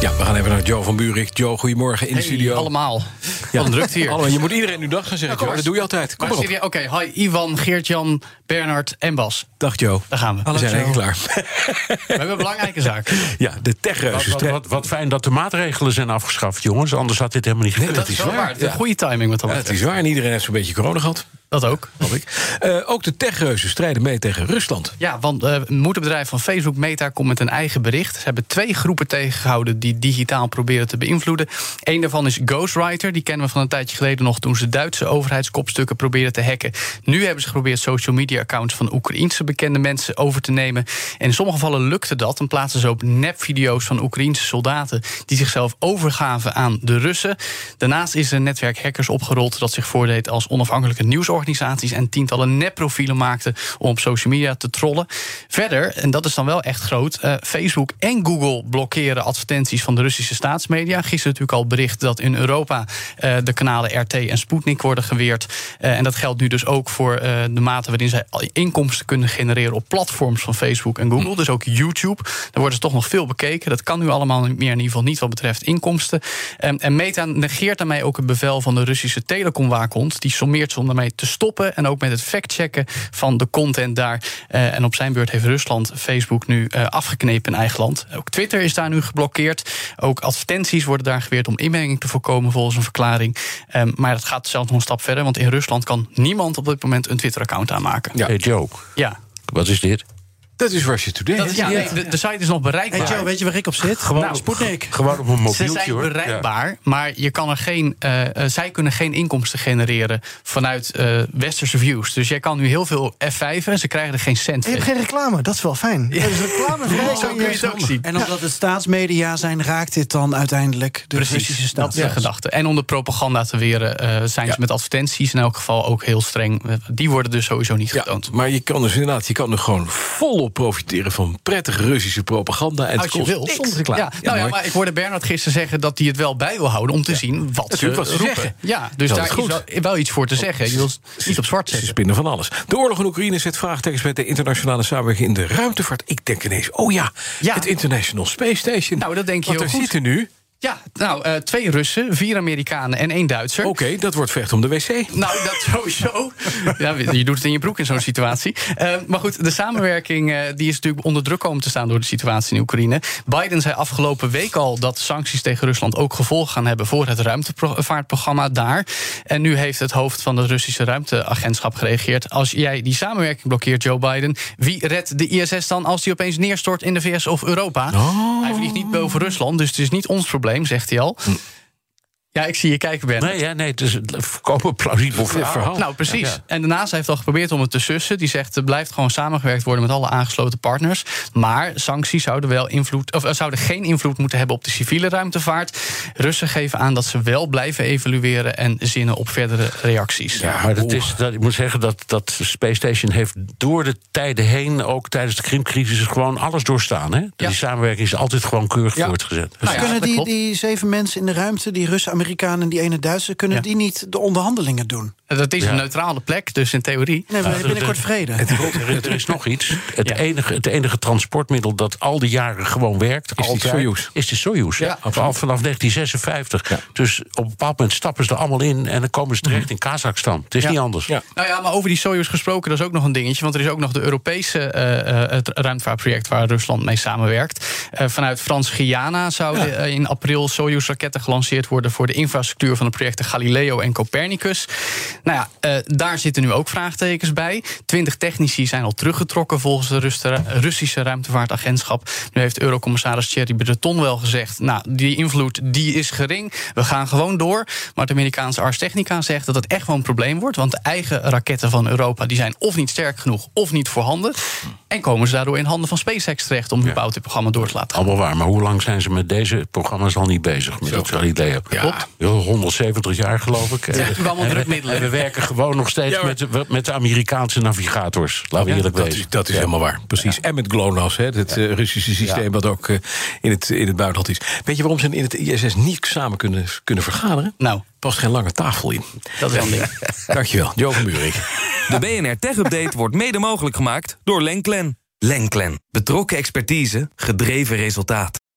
Ja, we gaan even naar Joe van Buurik. Joe, goedemorgen in de Hey, studio. allemaal. Wat een drukte hier. Allemaal, je moet iedereen nu dag gaan zeggen, Joe. Dat doe je altijd. Kom Maar maar op. serieus, Oké, hi Ivan, Geert-Jan, Bernard en Bas. Dag Joe. Daar gaan we. We zijn eigenlijk klaar. We hebben een belangrijke zaak. Ja, de techreuzen. Wat, wat, wat, wat fijn dat de maatregelen zijn afgeschaft, jongens. Anders had dit helemaal niet gekund. dat is Wel waar. waar. Ja. Goede timing wat dat Ja, het betreft. is waar en iedereen heeft zo'n beetje corona gehad. Dat ook. Hoop ik. Eh, ook de techreuzen strijden mee tegen Rusland. Ja, want eh, het moederbedrijf van Facebook, Meta, komt met een eigen bericht. Ze hebben twee groepen tegengehouden die digitaal proberen te beïnvloeden. Eén daarvan is Ghostwriter. Die kennen we van een tijdje geleden nog toen ze Duitse overheidskopstukken probeerden te hacken. Nu hebben ze geprobeerd social media accounts van Oekraïense bekende mensen over te nemen. En in sommige gevallen lukte dat. Dan plaatsen ze ook nepvideo's van Oekraïense soldaten die zichzelf overgaven aan de Russen. Daarnaast is er een netwerk hackers opgerold dat zich voordeed als onafhankelijke nieuwsorganisaties en tientallen nepprofielen maakten om op social media te trollen. Verder, en dat is dan wel echt groot, eh, Facebook en Google blokkeren advertenties van de Russische staatsmedia. Gisteren natuurlijk al bericht dat in Europa eh, de kanalen RT en Sputnik worden geweerd. Eh, en dat geldt nu dus ook voor de mate waarin zij inkomsten kunnen genereren op platforms van Facebook en Google. Dus ook YouTube. Daar worden ze toch nog veel bekeken. Dat kan nu allemaal meer, in ieder geval niet wat betreft inkomsten. Ehm, en Meta negeert daarmee ook het bevel van de Russische telecomwaakhond. Die sommeert ze om daarmee te stoppen. En ook met het factchecken van de content daar. Eh, en op zijn beurt heeft Rusland Facebook nu eh, afgeknepen in eigen land. Ook Twitter is daar nu geblokkeerd. Ook advertenties worden daar geweerd om inmenging te voorkomen, volgens een verklaring. Ehm, maar dat gaat zelfs nog een stap verder. Want in Rusland kan niemand op dit moment een Twitter-account aanmaken. Ja. Hey Joe, Ja, wat is dit? Dat is Russia Today. dat is, ja de, de site is nog bereikbaar. Hey Joe, weet je waar ik op zit? Gewoon, nou, Sputnik. Gewoon op een Ze mobieltje, zijn hoor. bereikbaar, maar je kan er geen, eh, eh, zij kunnen geen inkomsten genereren vanuit eh, westerse views. Dus jij kan nu heel veel F5'en, ze krijgen er geen cent Je hebt geen reclame, dat is wel fijn. Ja. Dus reclamevrij Zo kun je het ook zien. En omdat het staatsmedia zijn, raakt dit dan uiteindelijk de Russische Precies, dat staat. is de gedachte. En om de propaganda te weren eh, zijn Ja. ze met advertenties in elk geval ook heel streng. Die worden dus sowieso niet Ja, getoond. maar je kan dus inderdaad, je kan er gewoon volop profiteren van prettige Russische propaganda. En Als je wil. Klaar. Ja, nou ja, maar ik hoorde Bernard gisteren zeggen dat hij het wel bij wil houden om te zien wat ze, wat ze roepen. zeggen. Ja, dus daar is goed. wel, wel iets voor te zeggen. Je wil het niet op zwart Ze zetten. spinnen van alles. De oorlog in Oekraïne zet vraagtekens bij de internationale samenwerking in de ruimtevaart. Ik denk ineens, oh ja, Ja. het International Space Station. Nou, dat denk je Want heel er goed. zitten nu, nou, eh, twee Russen, vier Amerikanen en één Duitser. oké, dat wordt vecht om de wc. Nou, dat sowieso. Ja, je doet het in je broek in zo'n situatie. Eh, maar goed, de samenwerking eh, die is natuurlijk onder druk komen te staan door de situatie in Oekraïne. Biden zei afgelopen week al dat sancties tegen Rusland ook gevolgen gaan hebben voor het ruimtevaartprogramma daar. En nu heeft het hoofd van het Russische ruimteagentschap gereageerd. Als jij die samenwerking blokkeert, Joe Biden, wie redt de ISS dan als die opeens neerstort in de VS of Europa? Hij vliegt niet boven Rusland, dus het is niet ons probleem, zegt al. Ja, ik zie je kijken, Ben. Nee, ja, nee, het is een volkomen plausibel verhaal. Nou, precies. Ja. En daarnaast heeft al geprobeerd om het te sussen. Die zegt er blijft gewoon samengewerkt worden met alle aangesloten partners. Maar sancties zouden, wel invloed, of, eh, zouden geen invloed moeten hebben op de civiele ruimtevaart. Russen geven aan dat ze wel blijven evalueren en zinnen op verdere reacties. Ja, maar dat is, dat, ik moet zeggen dat, dat Space Station heeft door de tijden heen, ook tijdens de Krimcrisis, gewoon alles doorstaan. Hè? Die samenwerking is altijd gewoon keurig Ja. voortgezet. Nou ja, kunnen die, die zeven mensen in de ruimte, die Russen, Amerikanen en die ene Duitser, kunnen Ja. die niet de onderhandelingen doen? Dat is Ja. een neutrale plek, dus in theorie. Nee, we hebben binnenkort de- vrede. Er, er is nog iets. Het, Ja. enige, het enige transportmiddel dat al die jaren gewoon werkt, die altijd, Soyuz. is de Soyuz. Ja, Al vanaf 1956. Dus op een bepaald moment stappen ze er allemaal in en dan komen ze terecht in Kazachstan. Het is Ja. niet anders. Ja. Nou ja, maar over die Soyuz gesproken, dat is ook nog een dingetje. Want er is ook nog de Europese eh, eh, het ruimtevaartproject waar Rusland mee samenwerkt. Eh, vanuit Frans-Guyana zouden in april Soyuz-raketten gelanceerd worden voor de infrastructuur van de projecten Galileo en Copernicus. Nou ja, eh, daar zitten nu ook vraagtekens bij. Twintig technici zijn al teruggetrokken volgens de Ruste- Russische ruimtevaartagentschap. Nu heeft Eurocommissaris Thierry Breton wel gezegd: Nou, die invloed die is gering. We gaan gewoon door. Maar de Amerikaanse Ars Technica zegt dat het echt wel een probleem wordt. Want de eigen raketten van Europa die zijn of niet sterk genoeg of niet voorhanden. En komen ze daardoor in handen van SpaceX terecht om überhaupt dit programma door te laten gaan. Allemaal waar, maar hoe lang zijn ze met deze programma's al niet bezig? Met dat Galileo. Ja, 170 jaar geloof ik. Ja, En we- drukmiddelen. En we werken gewoon nog steeds Ja, met, de, met de Amerikaanse navigators. Laten we eerlijk dat wezen. is, dat is helemaal waar, precies. En met GLONASS, hè, het eh, Russische systeem... wat ook eh, in, het, in het buitenland is. Weet je waarom ze in het ISS niet samen kunnen, kunnen vergaderen? Nou, Past geen lange tafel in. dat is wel een ding. Dankjewel, Jo van Buurik. De BNR Tech Update wordt mede mogelijk gemaakt door Lenklen. Lenklen. Betrokken expertise, gedreven resultaat.